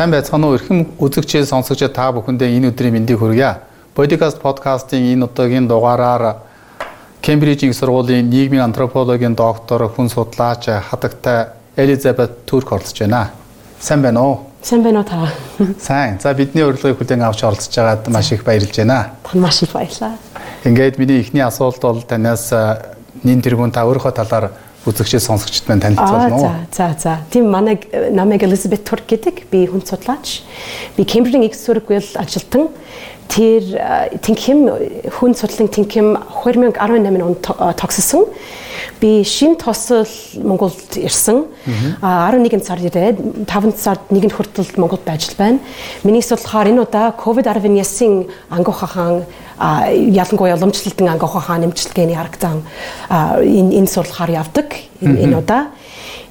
Сайн байцгаана уу? Эрхэм үзэгчээ сонсогч та бүхэндээ энэ өдрийн мэндийг хүргье. Podcast подкастын энэ удаагийн дугаараар Кембрижийн сургуулийн нийгмийн антропологийн доктор хүн судлаач хадагтай Элизабет Турк оролцож байна. Сайн байна уу? Сайн байна уу та? Сайн. За бидний урилгыг хүлээн авч оролцож байгаад маш их баярлж байна. Тань маш их баярлалаа. Ингээд миний эхний асуулт бол танаас нин тэргүүн та өөрийнхөө талаар үзэгчээс сонсогчд маань танилцуулна уу? За за за. Тийм манай намайг Elizabeth Turk гэдэг. Би хүн судлаач. Би Cambridge-ийн их сургуульд ажилтан. Тэр тэнхим хүн судлалын тэнхим 2018 онд тогссон. Би шин тосол Монголд ирсэн. 11 сард ирээд 5 сард нэгэн хүртэл Монголд байж байна. Миний судлахаар энэ удаа COVID-19-ийн ангохахан ялангуяа уламжлалтын ангохахан нэмжлэгээний харагдан энэ энэ судлахаар явдаг энэ удаа.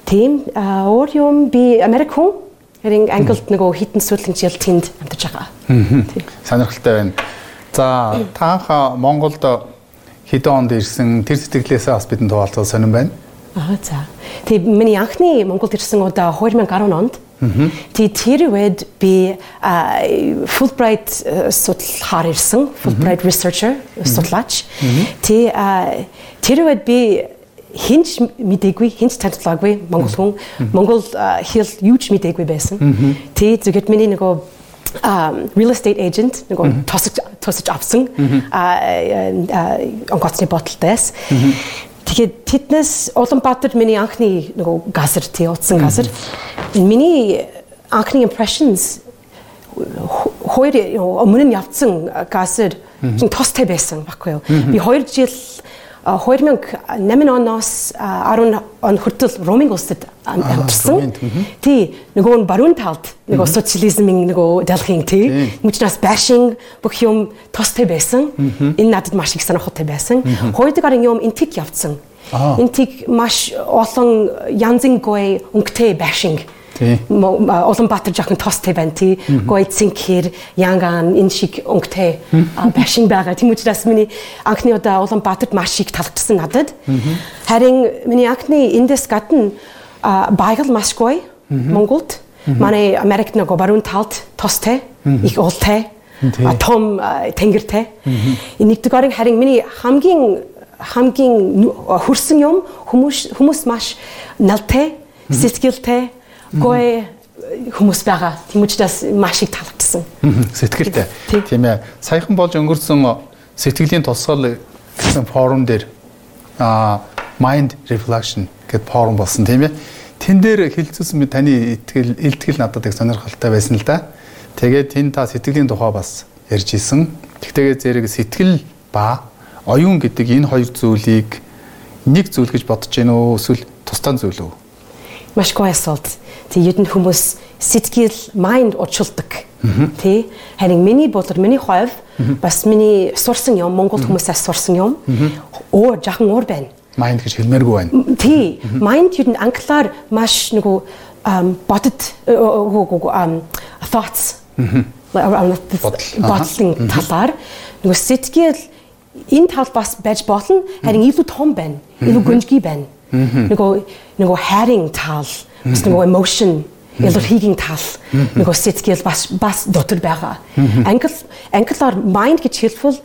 Тийм өөр юм би Америк хүн Харин Англид нөгөө хитэн сүүлэн жил тэнд амьдарч байгаа. Сонирхолтой байна. За таанха Монголд хэдэн онд ирсэн тэр сэтгэлээсээ бас бидэнд хуваалцах сонирн байна. Аа за. Тэг миний анхны Монголд ирсэн удаа 2010 онд. Тэг тэр үед би Fulbright судлахаар ирсэн. Fulbright researcher судлаач. Тэг тэр үед би хинч мдэггүй хинч танилцаагүй монгол хүн монгол хэл юуч мдэггүй байсан. Тэ зөвхөн миний нөгөө real estate agent нөгөө тосож тосож авсан. Онгоцны боталтайс. Тэгээд тэднээс Улаанбаатар миний анхны нөгөө газар тий утсан газар. Миний анхны impressions хоёр өмнө нь явцсан газар тостой байсан баггүй юу. Би 2 жил 2008 оноос 10 он хүртэл Ромын улсад амьдарсан. Тий, нөгөө нь баруун талд нөгөө социализмын нөгөө дэлхийн тий. Мөчнөөс башинг бүх юм тостой байсан. Энэ надад маш их сонирхолтой байсан. Хоёрдугаар гарын юм интиг явцсан. Интиг маш олон янзын гой өнгөтэй башинг Улаанбаатар жоохон тостой байна тий. Гойцэн хэр янган энэ шиг өнгөтэй башин байгаа. Тийм учраас миний анхны удаа Улаанбаатарт маш их таалагдсан надад. Харин миний анхны эндээс гадна байгаль маш гоё Монголд. Манай Америкт нөгөө баруун талд тостой, их уултай, том тэнгэртэй. Нэгдүгээр харин миний хамгийн хамгийн хөрсөн юм хүмүүс хүмүүс маш налтай, сэтгэлтэй гой хүмүүс байгаа. Тийм учраас маш их таалагдсан. Сэтгэлтэй. Тийм ээ. Саяхан болж өнгөрсөн сэтгэлийн тусгал гэсэн форум дээр а mind reflection гэдэг форум болсон тийм ээ. Тэн дээр хэлцүүлсэн би таны итгэл илтгэл надад их сонирхолтой байсан л да. Тэгээд тэн та сэтгэлийн тухай бас ярьж исэн. Тэгтэйгээ зэрэг сэтгэл ба оюун гэдэг энэ хоёр зүйлийг нэг зүйл гэж бодож гэнэ үү эсвэл тусдаа зүйл үү? Маш гоё асуулт. Тэгээд нь хүмүүс сэтгэл mind уучилдаг. Тэ харин миний бодлоор миний хувьд бас миний сурсан юм Монгол хүмүүсээс сурсан юм. Өөр жахан өөр байна. Mind гэж хэлмээргүй байна. Тий. Mind юу н англиар маш нөгөө бодод thoughts. Бодлын талаар. Нөгөө сэтгэл энэ тал бас байж болно. Харин илүү том байна. Илүү гүнжгий байна. Нөгөө нөгөө хайрын тал бас нөгөө emotion илэрхийлгийн тал нөгөө сэтгэл бас бас дотор байгаа. Англи англиар mind гэж хэлбэл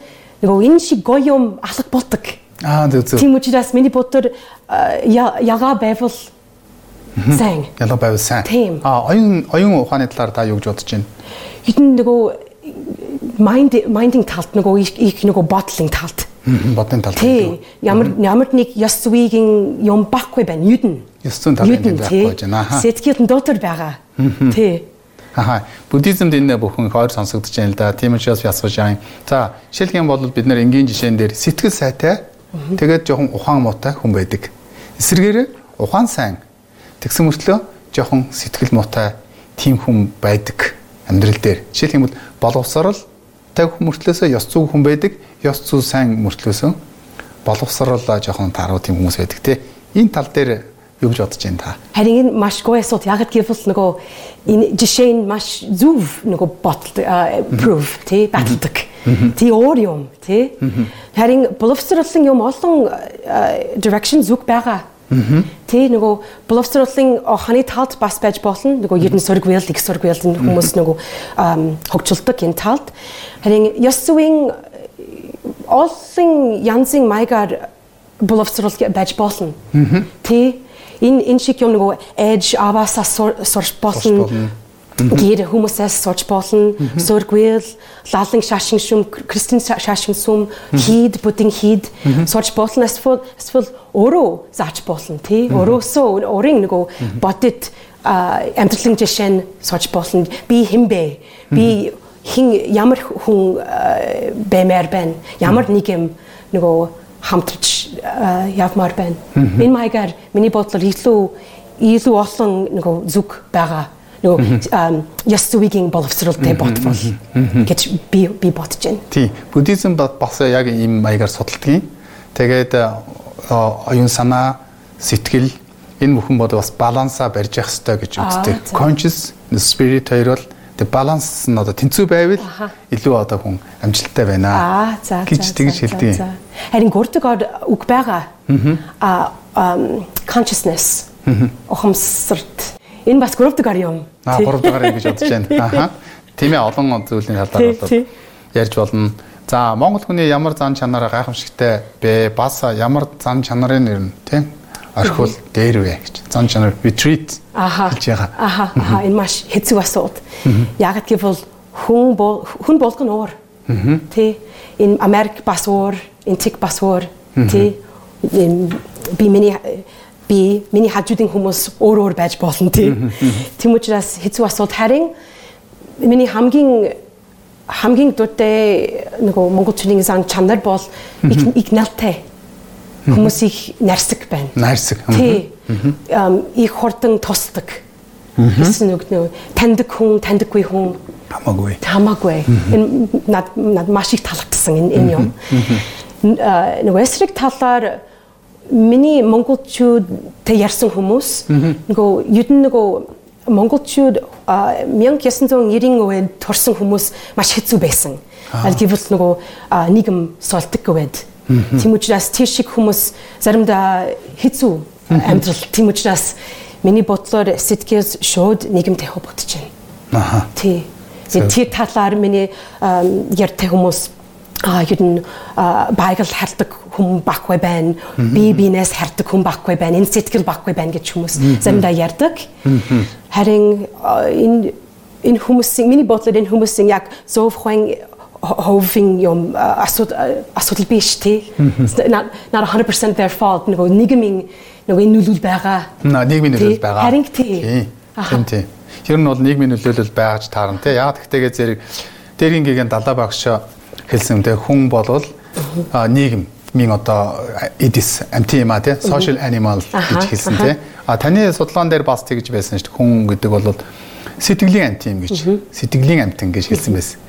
нөгөө энэ шиг гоё юм алга болдог. Аа зөв зөв. Тийм учраас миний бодтор яга байвал сайн. Яга байвал сайн. Аа оюун оюун ухааны талаар та юу гэж бодож байна? Хэдэн нөгөө mind minding талд нөгөө их нөгөө бодлын талд. Бодны талд. Тийм. Ямар ямар нэг ёс зүйн юм баггүй байна. Юдэн. Ёс зүйн юм байхгүй байна. Сэтгэл нь дотор байгаа. Тий. Аха. Буддизмд энэ бүхэн хоёр сонсогдож байна л да. Тийм учраас би асууж байгаа юм. За, жишээлх юм бол бид нэр энгийн жишээн дээр сэтгэл сайтай тэгээд жоохон ухаан муутай хүн байдаг. Эсвэргээр ухаан сайн тэгсэн мөртлөө жоохон сэтгэл муутай тийм хүн байдаг амьдрал дээр. Жишээлх юм бол боловсрал таг мөртлөөсөө ёс зүй хүн байдаг. Ёс зүй сайн мөртлөөсөө боловсрал жоохон таруу тийм хүмүүс байдаг те. Энэ тал дээр юу гэж бодож байна та? Харин энэ маш гоё асуулт. Яг гэвэл нөгөө энэ жишээ нь маш зөв нөгөө ботл proof тий баталдаг. Тий өөр юм тий. Харин боловсролын юм олон direction зүг байгаа. Тэ нөгөө боловсруулалтын ханы талд бас байж болно. Нөгөө ердэн сөрөг вэйл, их сөрөг вэйл хүмүүс нөгөө хөгжилдөг энэ талд. Харин ёс зүйн олон янзын маягаар боловсруулалт байж болно. Тэ энэ энэ шиг юм нөгөө edge аваасаа сурч болно гэр хүмүүсээс сурч болно. Сөргвэл, лалын шашин шум, кристин шашин сум, хид, будин хид сурч болно. Эсвэл эсвэл өөрөө зааж болно тий. Өөрөөсөө өөрийн нөгөө бодит амьдралын жишээ нь сурч болно. Би хэн бэ? Би хин ямар хүн баймаар байна? Ямар нэг юм нөгөө хамтарч явмаар байна. Энэ маягаар миний бодлоор илүү илүү олон нөгөө зүг байгаа нөгөө яс зүгийн боловсролтой ботвол гэж би би бодож байна. Тий. Буддизм бас яг ийм маягаар судалдгийг. Тэгээд оюун санаа, сэтгэл энэ бүхэн бод бас балансаа барьж явах хэрэгтэй гэж үздэг. Conscious, spirit хоёр бол тэг баланс нь одоо тэнцүү байвал илүү одоо хүн амжилттай байна аа гэж тэгж хэлдэг. Харин гурдаг үг байгаа. Аа consciousness ухамсарт Энэ бас 3 дугаар юм. Аа 3 дугаар юм гэж бодож байна. Аха. Тийм ээ олон зүйлийн талаар болоод ярьж болно. За Монгол хүний ямар зан чанараа гайхамшигтай бэ? Бас ямар зан чанарын нэр нь тийм орхиул дээр вэ гэж. Зан чанар retreat гэж байгаа. Аха. Аха. Энэ маш хэцүү асуулт. Яг гэвэл хүн хүн болгон уур. Тэ энэ Америк бас уур, энэ Тик бас уур. Тэ би миний би миний хажуудын хүмүүс өөр өөр байж болно тийм. Тийм учраас хэцүү асуулт харин миний хамгийн хамгийн дуртай нөгөө монголчуудын зан чанар бол их налтай хүмүүсийг нарсаг байна. Нарсаг. Тий. Их хурдан тусдаг. Гэсэн үг нөө таньдаг хүн, таньдаггүй хүн хамаагүй. Хамаагүй. Энэ над над маш их энэ энэ юм. Нөгөө эсрэг талаар миний монголчуудтай ярьсан хүмүүс нөгөө юдэн нөгөө монголчууд 1990-ийн үед турсан хүмүүс маш хэцүү байсан. Аль гэвэл нөгөө нийгэм сулдаг гэвэд. Тийм учраас тийш шиг хүмүүс заримдаа хэцүү амьдрал. Тийм учраас миний бодлоор сэтгэл шууд нийгэмтэй холбогдож байна. Аха. Тий. Тэр талаар миний ярьтай хүмүүс а юу н байгаль хардаг хүн баггүй байна. Би бинээс хардаг хүн баггүй байна. Энэ сэтгэл баггүй байна гэж хүмүүс заримдаа ярьдаг. Харин энэ энэ хүмүүсийн миний бодлоор энэ хүмүүсийн яг зөв хүн ховын юм асуудал биш тий. Not not 100% their fault нөгөө нийгмийн нөгөө энэ нөлөөл байгаа. Нийгмийн нөлөөл байгаа. Харин тий. Тий. Тэр нь бол нийгмийн нөлөөлөл байгаж таарна тий. Яг тэгтэйгээ зэрэг дэргийн гиген далаа багш хэлсэн те хүн болвол нийгмийн одоо эдис амтын юм а те social animal гэж хэлсэн те а таны судалгаан дээр бас тэгж байсан шүү дээ. Хүн гэдэг бол сэтгэлийн амтын юм гэж сэтгэлийн амтан гэж хэлсэн байсан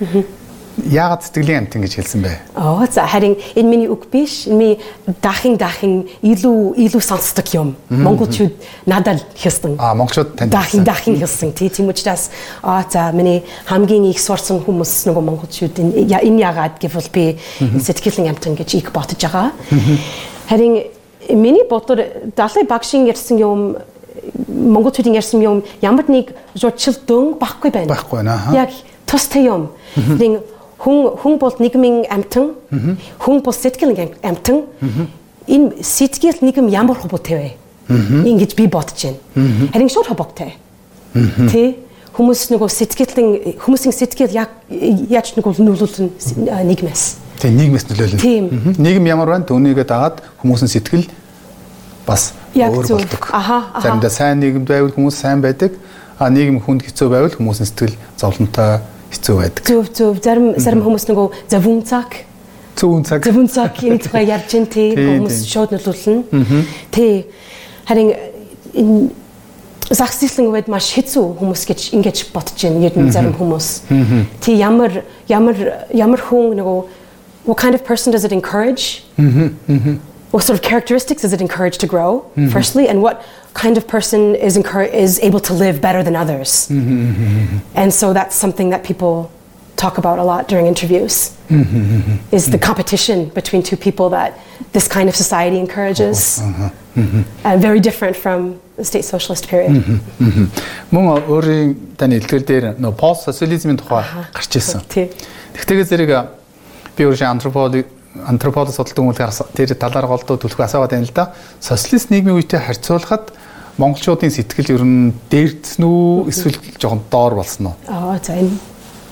яагаад сэтгэлийн амтан гэж хэлсэн бэ? Оо за харин энэ миний үг биш. Миний дахин дахин илүү илүү сонсдог юм. Монголчууд надад хэлсэн. Аа монголчууд танд дахин дахин хэлсэн. Тийм учраас аа за миний хамгийн их сурсан хүмүүс нөгөө монголчууд энэ яагаад гэвэл би сэтгэлийн амтан гэж их ботж байгаа. Харин миний бодлоор далай багшийн ярьсан юм монголчуудын ярьсан юм ямар нэг журчилдөн баггүй байна. Баггүй байна. Яг тустай юм. Нэг хүн хүн бол нийгмийн амтан хүн бол сэтгэлийн амтан энэ сэтгэл нийгэм ямар холбоотой вэ? Ингэж би бодож байна. Харин шууд холбоотой тий хүмүүс нөгөө сэтгэлийн хүмүүсийн сэтгэл яг яаж нэг бол нөлөөлнө. Нийгмээс тий нийгмээс нөлөөлнө нийгэм ямар байна? Түүнийгээ дагаад хүмүүсийн сэтгэл бас өөр болдог. Заримдаа сайн нийгэмд байвал хүмүүс сайн байдаг. А нийгэм хүнд хэцүү байвал хүмүүсийн сэтгэл зовлонтой хэцүү байдаг. Зөв зөв зарим зарим хүмүүс нөгөө завун цаг. Зөвүүн цаг. Завун цаг энэ тухай ярьж ин тий. Хүмүүс шууд нөлөөлнө. Тий. Харин энэ загсчлан үед маш хэцүү хүмүүс гэж ингэж бодож байна. Ер нь зарим хүмүүс. Тий ямар ямар ямар хүн нөгөө what kind of person does it encourage? What sort of characteristics does it encourage to grow? Firstly, and what kind of person is is able to live better than others. And so that's something that people talk about a lot during interviews is the competition between two people that this kind of society encourages. And very different from the state socialist period. Мөн өөрийн таны илтгэл дээр нөө пост социализмын тухай гарч ирсэн. Тий. Тэгтээс зэрэг би өөрөө антрополог антрополог судалдаг хүмүүлээр тэр талаар голдуу төлөх асуугаад байна л да. Социалист нийгмийн үетэй харьцуулахад монголчуудын сэтгэл ер нь дээрдсэн үү эсвэл жоохон доор болсон уу? Аа за энэ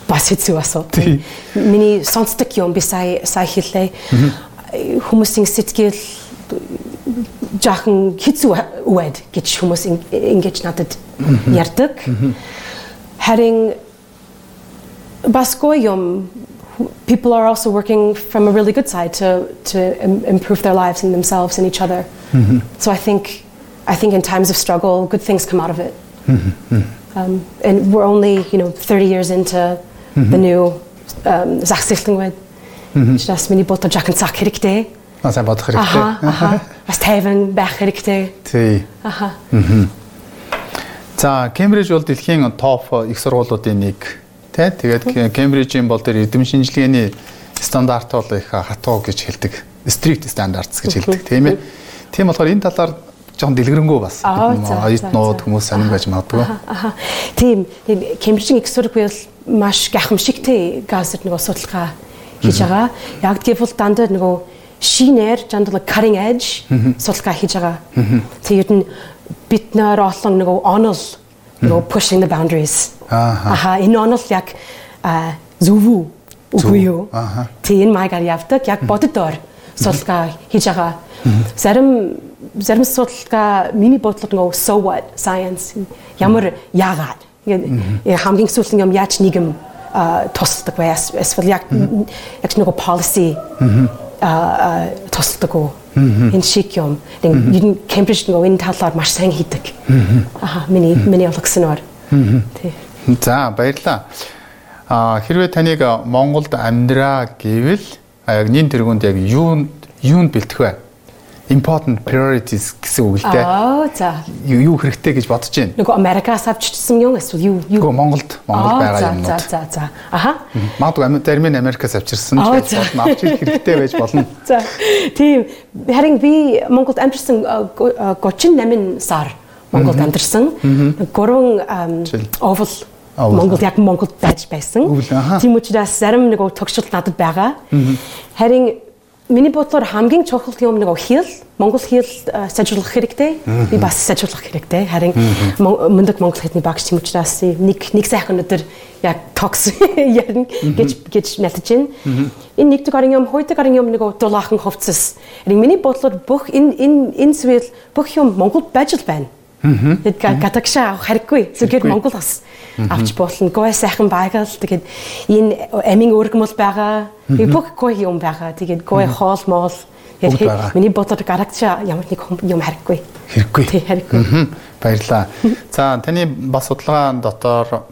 бас хэцүү асуудал. Миний сонсдог юм би сая сая хэллээ. Хүмүүсийн сэтгэл жаахан хэцүү үед гэж хүмүүс ингэж надад ярьдаг. Харин бас гоё юм people are also working from a really good side to to Im- improve their lives and themselves and each other. So I think I think in times of struggle, good things come out of it. Um, and we're only you know 30 years into the new um, захисгалын Just миний бодож жахан цаг хэрэгтэй. Аа сайн бодох Аха, хэрэгтэй. аха. Бас тайван байх хэрэгтэй. Тий. Аха. За, Кембриж бол дэлхийн топ их сургуулиудын нэг тий. Тэгээд Кембрижийн бол тэр эдэм шинжилгээний стандарт бол их хатуу гэж хэлдэг. Strict standards гэж хэлдэг тийм ээ. Тийм болохоор энэ талаар жоохон дэлгэрэнгүй бас Аа, бид за, оюут за, нууд за. хүмүүс сонирн байж магадгүй. Тийм. Тийм Кембрижийн сургууль бол маш гайхамшигтэй газар нөгөө судалгаа хийж байгаа. Яг гэвэл дандаа нөгөө шинээр жандал cutting edge судалгаа хийж байгаа. Тэгээд нь бид нөр олон нөгөө онол нөгөө pushing the boundaries. Ааха. Аха энэ онол яг үү үгүй юу? Аха. Тэг энэ маягаар явдаг. Яг боддоор судалгаа хийж байгаа. Зарим зарим судалгаа миний бодлоод нөгөө so what science ямар яагаад? Ингээд хамгийн сүүлийн юм яаж нийгэм тусдаг Ес- эсвэл яг яг нөгөө policy а тусдаг уу энэ шиг юм. Нэг ер нь Кембриж нөгөө энэ талаар маш сайн хийдэг. Аа миний миний олгсноор. Тий. За, баярлалаа. А хэрвээ таныг Монголд амьдраа гэвэл а, яг нин тэргуунд яг юу юунд бэлтэх вэ? Important priorities гэсэн үг л дээ. Аа за. Юу хэрэгтэй гэж бодож байна. Нөгөө Америкаас авчирсан юм эсвэл юу юу Нөгөө Монголд Монголд байгаа за, юмнууд. За за за. Аха. Магадгүй зарим нь Америкаас авчирсан за. болно. Авч ирэх хэрэгтэй байж болно. За. Тийм. Харин би Монголд амьдарсан а, го- а, 38 сар Монголд амьдарсан. Гурван ам, Жил. овол Овол. Монголд яг Монголд байж байсан. Тийм учраас зарим нөгөө тогшилт надад байгаа. Харин миний бодлоор хамгийн чухал юм нөгөө хэл Монгол хэл а, сайжруулах хэрэгтэй. Би бас сайжруулах хэрэгтэй. Харин мундаг монгол хэлний багш тийм учраас нэг нэг сайхан өдөр яг токс ярина гэж гэж мэдэж байна. Энэ нэг дэх юм хоёр дахь юм нөгөө дулаахан хувцас. Миний бодлоор бүх энэ энэ энэ зүйл бүх юм Монголд байж л байна. Тэгээд гадагшаа авах хэрэггүй. Зүгээр Монгол бас авч болно. Гой сайхан байгаал. Тэгээд энэ амийн өргөмөл байгаа. Тэгээд бүх гой юм байгаа. Тэгээд гой хоол моол. Байгаа. Тэгээд миний бодлоор гадагшаа ямар нэг юм хэрэггүй. Хэрэггүй. Тий хэрэггүй. Мгм. Баярлалаа. За таны бас судалгаа дотор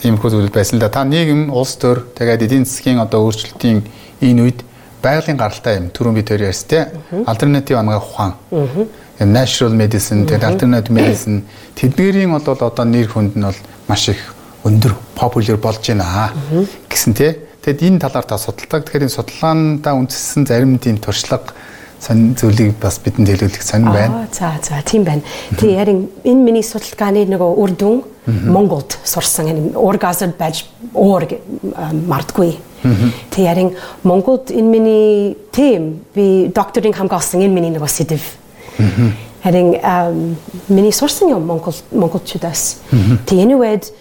иймэрхүү зүйл байсан л да. Та нийгэм, улс төр, тэгээд эдийн засгийн одоо өөрчлөлтийн энэ үед байгалийн гаралтай юм. Түрүүн би тэр ярьсан те. Альтернатив ангаа ухаан. Юм natural medicine, тэгээд alternative medicine тэднэрийн бол одоо нэр хүнд нь бол маш их өндөр popular болж байна гэсэн те. Тэгэд энэ талаар та судалдаг. Тэгэхээр энэ судалгаандаа үндэссэн зарим тийм туршлага сонь зүйлийг бас бидэнд хэлүүлэх сонь байна. За за тийм байна. Тий харин энэ миний судалгааны нөгөө үр дүн Монголд сурсан энэ уур гэ- а, мартгүй. Тий харин Монголд энэ миний тийм би докторийн хамгаалсан энэ миний нөгөө сэдв. Харин миний сурсан юм Монгол монголчуудаас. Үед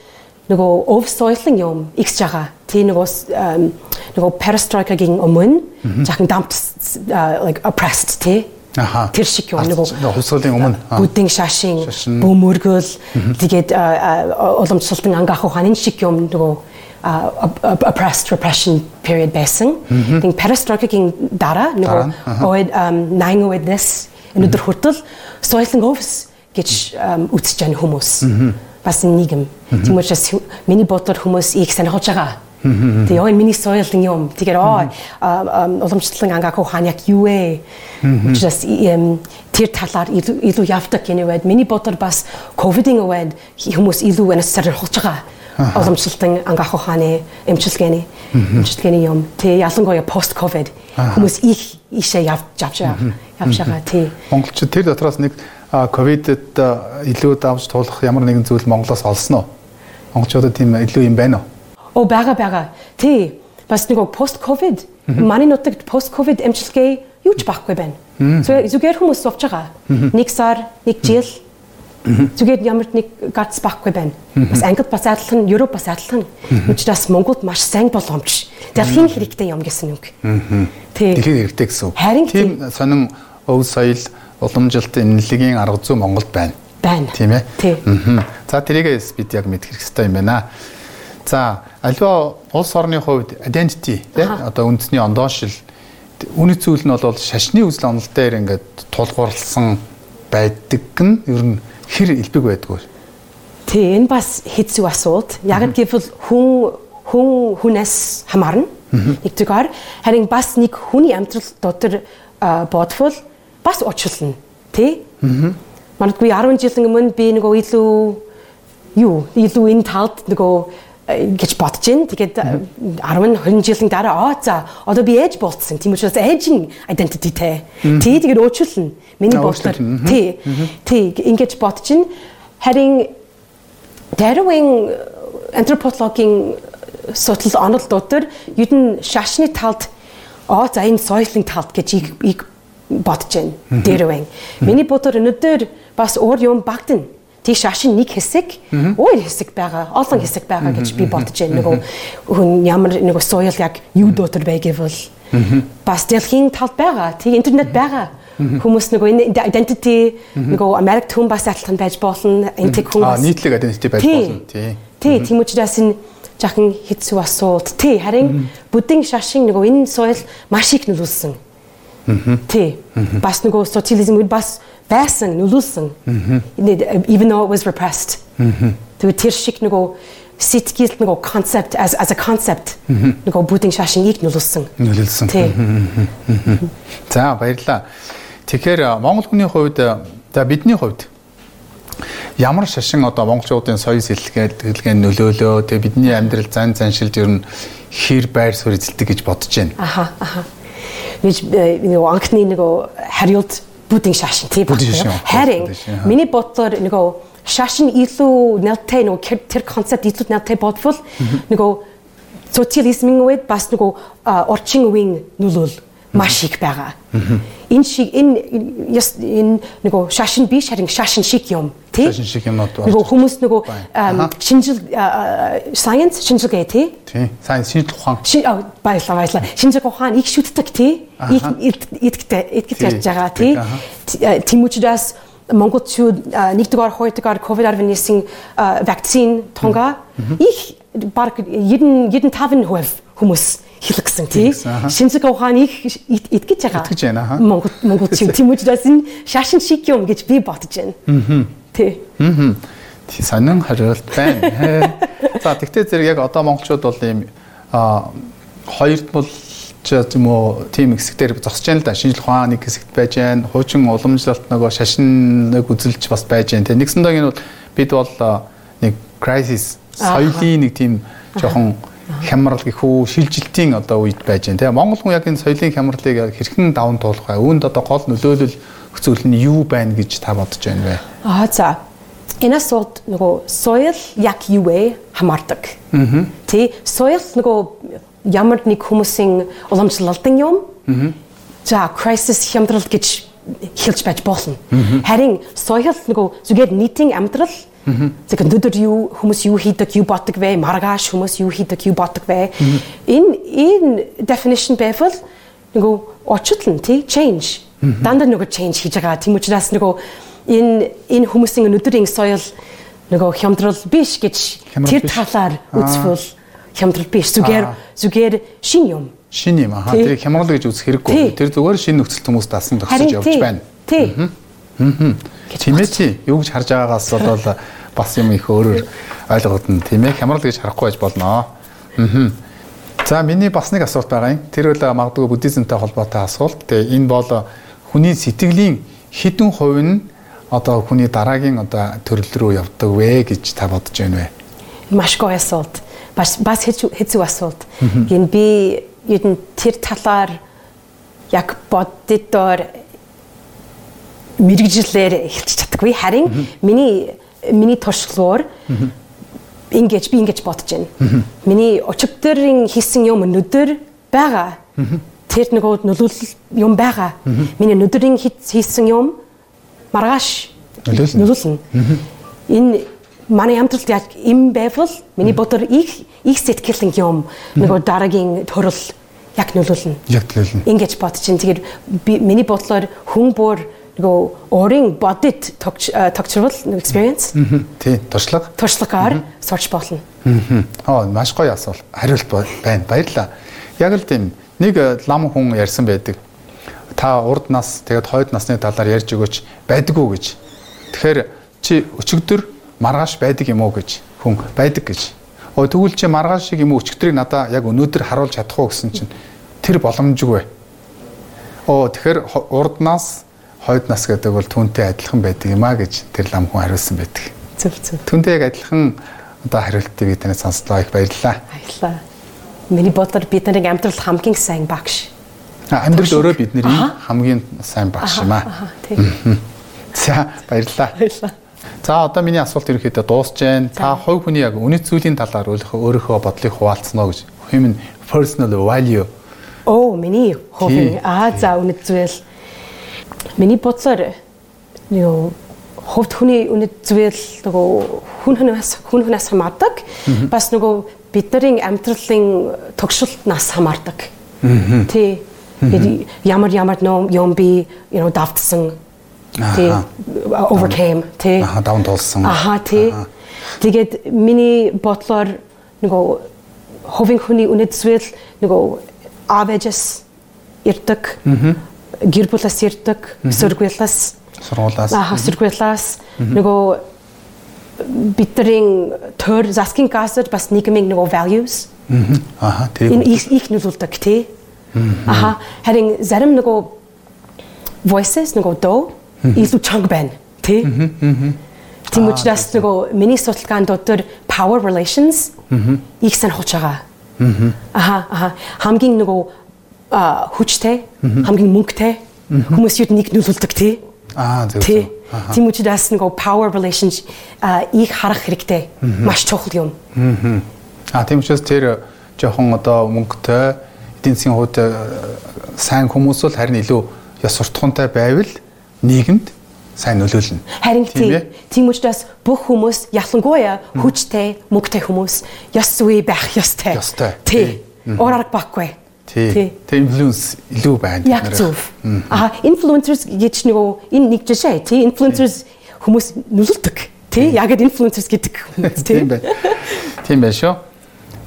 нөгөө oversoiling юм ихс жага. Тий нөгөө нөгөө perestroika-гийн өмнө жахан дамп like oppressed тий Аха. тэр шиг юм нөгөө хувьсгалын өмнө. Бүдэн шашин бөмөргөл тэгээд а, а, уламжлалтын ангаах ухаан энэ шиг юм нөгөө oppressed repression period байсан. Тэгээд perestroika-гийн дараа нөгөө ойд nine with this өнөдөр хүртэл soiling overs гэж үзэж байгаа хүмүүс. Бас энэ нийгэм. Тийм учраас миний бодлоор хүмүүс их сонирхож байгаа. Тэгээ яа миний соёлын юм. Тэгэхээр ам, уламжлалын ангаах ухаан яг юу вэ? Учраас эм, тэр талаар илүү явдаг энэ үед миний бодлоор бас ковидын үед хүмүүс илүү энэ сонирхож байгаа. Уламжлалтын ангаах ухааны эмчилгээний эмчилгээний юм. Тэ ялангуяа пост ковид хүмүүс их ишээ явж явж явж байгаа тий. Монголчууд тэр дотроос нэг ковидэд илүү давж туулах ямар нэгэн зүйл Монголоос олсон уу? Монголчуудад тийм илүү юм байна уу? О бага бага. Тий. Бас нэг пост ковид манай нутагт пост ковид эмчилгээ юу ч байхгүй байна. Зүгээр хүмүүс сувж байгаа. Нэг сар, нэг жил Зүгээр ямар нэг гац байхгүй байна. Бас Англид бас адилхан, Европ бас адилхан. Учираас Монголд маш сайн боломж. Дэлхийн хэрэгтэй юм гэсэн үг. Тий. Дэлхийн хэрэгтэй гэсэн үг. Харин тийм сонин өв соёл уламжлалтын энэлгийн арга зүй Монголд байна. Байна. Тийм ээ. Тий. За тэрийгээс бид яг мэдэх хэрэгтэй юм байна. За аливаа улс орны хувьд identity тий одоо үндэсний ондоошил үнэт зүйл нь бол шашны үзэл онол дээр ингээд тулгуурласан байдаг нь ер нь хэр элбэг байдгүй. Тий, энэ бас хэцүү асуулт. Яг гэвэл хүн хүн хүнээс хамаарна. Нэгдүгээр харин бас нэг хүний амьдрал дотор бодвол бас очлон тий. Манайд би 10 жилийн өмнө би нөгөө илүү юу илүү энэ талд нөгөө гэж бодож байна. Тэгээд 10 20 жилийн дараа аа за одоо би ээж болцсон. Тийм учраас ээжийн identityтэй. Тий тэгээд уучлална. Миний бодлоор тий. Тий ингэж бодож байна. Харин Дарвин антропологийн судлал онол дотор ер нь шашны талд аа за энэ соёлын талд гэж ийг бодож байна. Дарвин. Миний бодлоор өнөөдөр бас өөр юм багтана тийш ашин нэг хэсэг өөр хэсэг байгаа олон хэсэг байгаа гэж би бодож байна. Нөгөө хүн ямар нөгөө соёл яг юу дотор байгивал бас дэлхийн талд байгаа. Тий интернет байгаа. Хүмүүс нөгөө identity нөгөө Америкт хүн бас адилхан байж болно. Энэ тэг хүн бас нийтлэг identity байж болно. Тий. Тий тийм учраас энэ жахан хэцүү асуулт тий харин буддing шашин нөгөө энэ соёл маш их нөлөөлсөн тий бас нөгөө социализм бас байсан нөлөөлсөн. Even though it was repressed. Тэгээ тэр шиг нөгөө сэтгэл нөгөө concept as as a concept нөгөө бүдин шашиныг нөлөөлсөн. Нөлөөлсөн. За баярлалаа. Тэгэхээр Монгол хүний хувьд за бидний хувьд ямар шашин одоо монголчуудын соёл сэлгэлгээнд нөлөөлөө тэгээ бидний амьдрал зан заншилд ер нь хэр байр суурь эзэлдэг гэж бодож байна. Аха аха. Нэг нөгөө анхны нөгөө хариулт будын шашин тий багт. Харин миний бодлоор нөгөө шашин илүү нэлтэй нөгөө тэр концепт илүү нэлтэй бодвол нөгөө социализмын үед бас нөгөө орчин үеийн нөлөөл маш их байгаа. Энэ шиг энэ энэ нөгөө шашин биш харин шашин шиг юм тий. Шашин шиг юмнууд байна. Нөгөө хүмүүс нөгөө шинжил science шинжилгээ тий. Тий. Science шинжлэх ухаан. Баярлалаа баярлалаа. Шинжлэх ухаан их шүтдэг тий. Их идэгтэй идэгтэй ярьж байгаа тий. Тэмүүчдээс монголчууд нэгдүгээр хоёрдугаар ковид-19-ийн вакцин тунга их баг 95% хүмүүс хэлгсэн тий. Шинжлэх ухааныг итгэж байгаа. Итгэж байна. Монгол монголчууд тийм учраас энэ шашин шиг юм гэж би бодож байна. Аа. Тий. Аа. Тий сонин хариулт байна. За тэгтээ зэрэг яг одоо монголчууд бол ийм а хоёрд бол ч юм уу тийм хэсэгтэр зогсож байна л да. Шинжлэх ухааны хэсэгт байж байна. Хуучин уламжлалт нөгөө шашиныг үзэлж бас байж байна. Тэ нэгсэндээ энэ бол бид бол нэг crisis соёлын нэг тийм жоохон хямрал гэх үү шилжилтийн одоо үед байж байна тийм Монгол хүн яг энэ соёлын хямралыг хэрхэн даван туулах вэ? Үүнд одоо гол нөлөөлөл өгцөл нь юу байна гэж та бодож байна вэ? Аа за Энэ сууд нөгөө соёл яг юу вэ хамаардаг. Аа. Тэ соёл нөгөө ямар нэг хүмүүсийн уламжлалтын юм. За crisis хямдрал гэж хэлж байж болно. Харин соёл нөгөө зүгээр нийтийн амьдрал Тэг өнөөдөр юу хүмүүс юу хийдэг, юу боддог вэ? Маргааш хүмүүс юу хийдэг, юу боддог вэ? Энэ энэ definition байвал нөгөө очлон тий change. Дандаа нөгөө change хийж байгаа. Тийм учраас нөгөө энэ энэ хүмүүсийн өнөөдрийн соёл нөгөө хямдрал биш гэж тэр талаар үзвэл хямдрал биш. Зүгээр зүгээр шин юм. Шин юм аа. Тэр хямрал гэж үзэх хэрэггүй. Тэр зүгээр шин нөхцөлт хүмүүс дасан төгсөж явж байна. Тий. Аа. Тийм ээ чи юу гэж харж байгаагаас бол бас юм их өөрөөр ойлгогдно тийм ээ хямрал гэж харахгүй байж болно. Аа. За миний бас нэг асуулт байгаа юм. Тэр бол магадгүй буддизмтай холбоотой асуулт. Тэгээ энэ бол хүний сэтгэлийн хідэн хувь нь одоо хүний дараагийн одоо төрөл рүү явдаг вэ гэж та бодож байна вэ? маш гоё асуулт. Бас бас хэцүү асуулт. Гин би ер нь тэр талаар яг боддоор мэрэгжлэр эхэлж чаддаггүй. Харин миний миний туршлагаар ингэж би ингэж бодож байна. Миний өчигдрийн хийсэн юм өнөдөр байгаа. Тэр нөгөө нөлөөлөл юм байгаа. Миний өнөдрийн хийсэн юм маргааш нөлөөлнө. Энэ манай амьдралд яг им байвал миний бодор их их сэтгэлийн юм нөгөө дараагийн төрөл яг нөлөөлнө. Яг нөлөөлнө. Ингэж бодож чинь тэгээд миний бодлоор хүн бүр нөгөө өөрийн бодит тогтчрол experience тий туршлага туршлагаар сурч болно. Аа маш гоё асуулт хариулт байна. Баярлалаа. Яг л тийм нэг лам хүн ярьсан байдаг. Та урд нас тэгээд хойд насны талаар ярьж өгөөч байдаггүй гэж. Тэгэхээр чи өчигдөр маргааш байдаг юм уу гэж хүн байдаг гэж. Өө тэгвэл чи маргааш шиг юм уу өчигдрийг надаа яг өнөөдөр харуулж чадах уу гэсэн чинь тэр боломжгүй. Оо тэгэхээр урд нас хойд нас гэдэг бол түүнтэй адилхан байдаг юм а гэж тэр лам хүн хариулсан байдаг. Зөв зөв. Түүнтэй яг адилхан одоо хариултыг би танаас сонслоо их баярлалаа. Баярлалаа. Миний бодлоор бидний амьдрал хамгийн сайн багш. Амьдрал өөрөө бидний хамгийн сайн багш юм а. За баярлалаа. Баярлалаа. За одоо миний асуулт ерөөхдөө дуусж байна. Та хувь хүний яг үнэт зүйлийн талаар өөрийнхөө бодлыг хуваалцсан уу гэж. Human personal value. Оо миний хувийн аа за үнэт зүйл Миний бодлоор нөгөө хувьд хүний үнэт зүйл нөгөө хүн хүнээс хүн хүнээс хамаардаг. Бас нөгөө бидний амьдралын тогшилтнаас хамаардаг. Тий. Ямар ямар нөө юм би you know давтсан. Тий. overcame тий. Аа даван тулсан. Аха тий. Тэгээд миний бодлоор нөгөө хувийн хүний үнэт зүйл нөгөө авэжс ирдэг. Аа гэр бүлээс ирдэг, сургуулиас сургуулаас. аа сургуулиас нөгөө бидний төр засгийн газар бас нийгмийн нөгөө values. Аа тийм. Их их нөлөөлдөг тий. Аха харин зарим нөгөө voices нөгөө доо илүү чанга байна тий. Тийм учраас нөгөө миний судалгаанд дотор power relations их сан байгаа. Аха аха. Хамгийн нөгөө хүчтэй хамгийн мөнгөтэй хүмүүс юу нэг нөлөөлдөг тий. Аа зөв. Тий. Тийм учраас нөгөө power relations их харах хэрэгтэй. Маш чухал юм. Аа тийм учраас тэр жоохон одоо мөнгөтэй эдийн засгийн хувьд сайн хүмүүс бол харин илүү ёс суртахуунтай байвал нийгэмд сайн нөлөөлнө. Харин тийм. Тийм учраас бүх хүмүүс ялангуяа хүчтэй, мөнгөтэй хүмүүс ёс зүй байх ёстой. Ёстой. Тий. Орарг баггүй. Тий. Тэг инфлюенс илүү байна. Яг зөв. Аа influencers гэж нөгөө энэ нэг жишээ тий influencers хүмүүс нөлөөлдөг. Тий яг л influencers гэдэг хүмүүс тий. Тийм байна. Тийм байна шүү.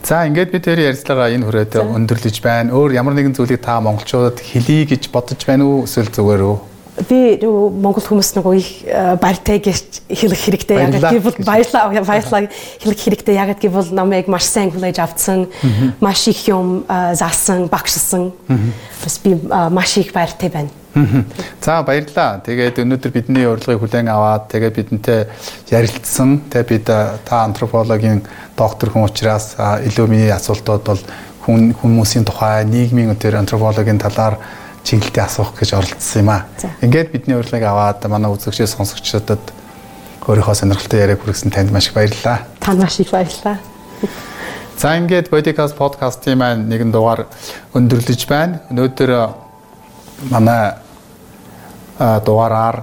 За ингээд би тэр ярилцлага энэ хүрээд өндөрлөж байна. Өөр ямар нэгэн зүйлийг та монголчуудад хэлье гэж бодож байна уу эсвэл зүгээр үү? Би Монгол хүмүүс нөгөө их баяртай гэж хэлэх хэрэгтэй. Яг гэвэл баярлаа баярлаа хэлэх хэрэгтэй. Яг гэвэл намайг маш сайн хүлээж авцсан, маш их юм заасан, багшсан. Бас би маш их баяртай байна. За баярлалаа. Тэгээд өнөөдөр бидний урилгыг хүлээн аваад тэгээд бидэнтэй ярилцсан. Тэгээд бид та антропологийн доктор хүн учраас илүү миний асуултууд бол хүн хүмүүсийн тухай, нийгмийн өдөр антропологийн талаар чиглэлтэй асуух гэж оролцсон юм аа. Ингээд бидний урилгыг аваад манай үзэгчдээ сонсогчдод өөрийнхөө сонирхолтой яриаг хүргэсэн танд маш их баярлалаа. Танд маш их баярлалаа. За ингээд Bodicast podcast-ийн маань нэгэн дугаар өндөрлөж байна. Өнөөдөр манай дугаараар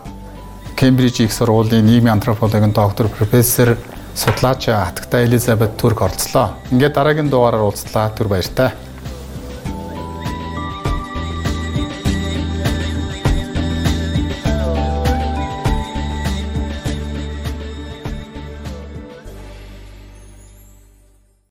Кембриж их сургуулийн нийгмийн антропологийн доктор профессор судлаач Атгтай Элизабет Түрк оролцлоо. Ингээд дараагийн дугаараар уулзлаа. Түр баяртай.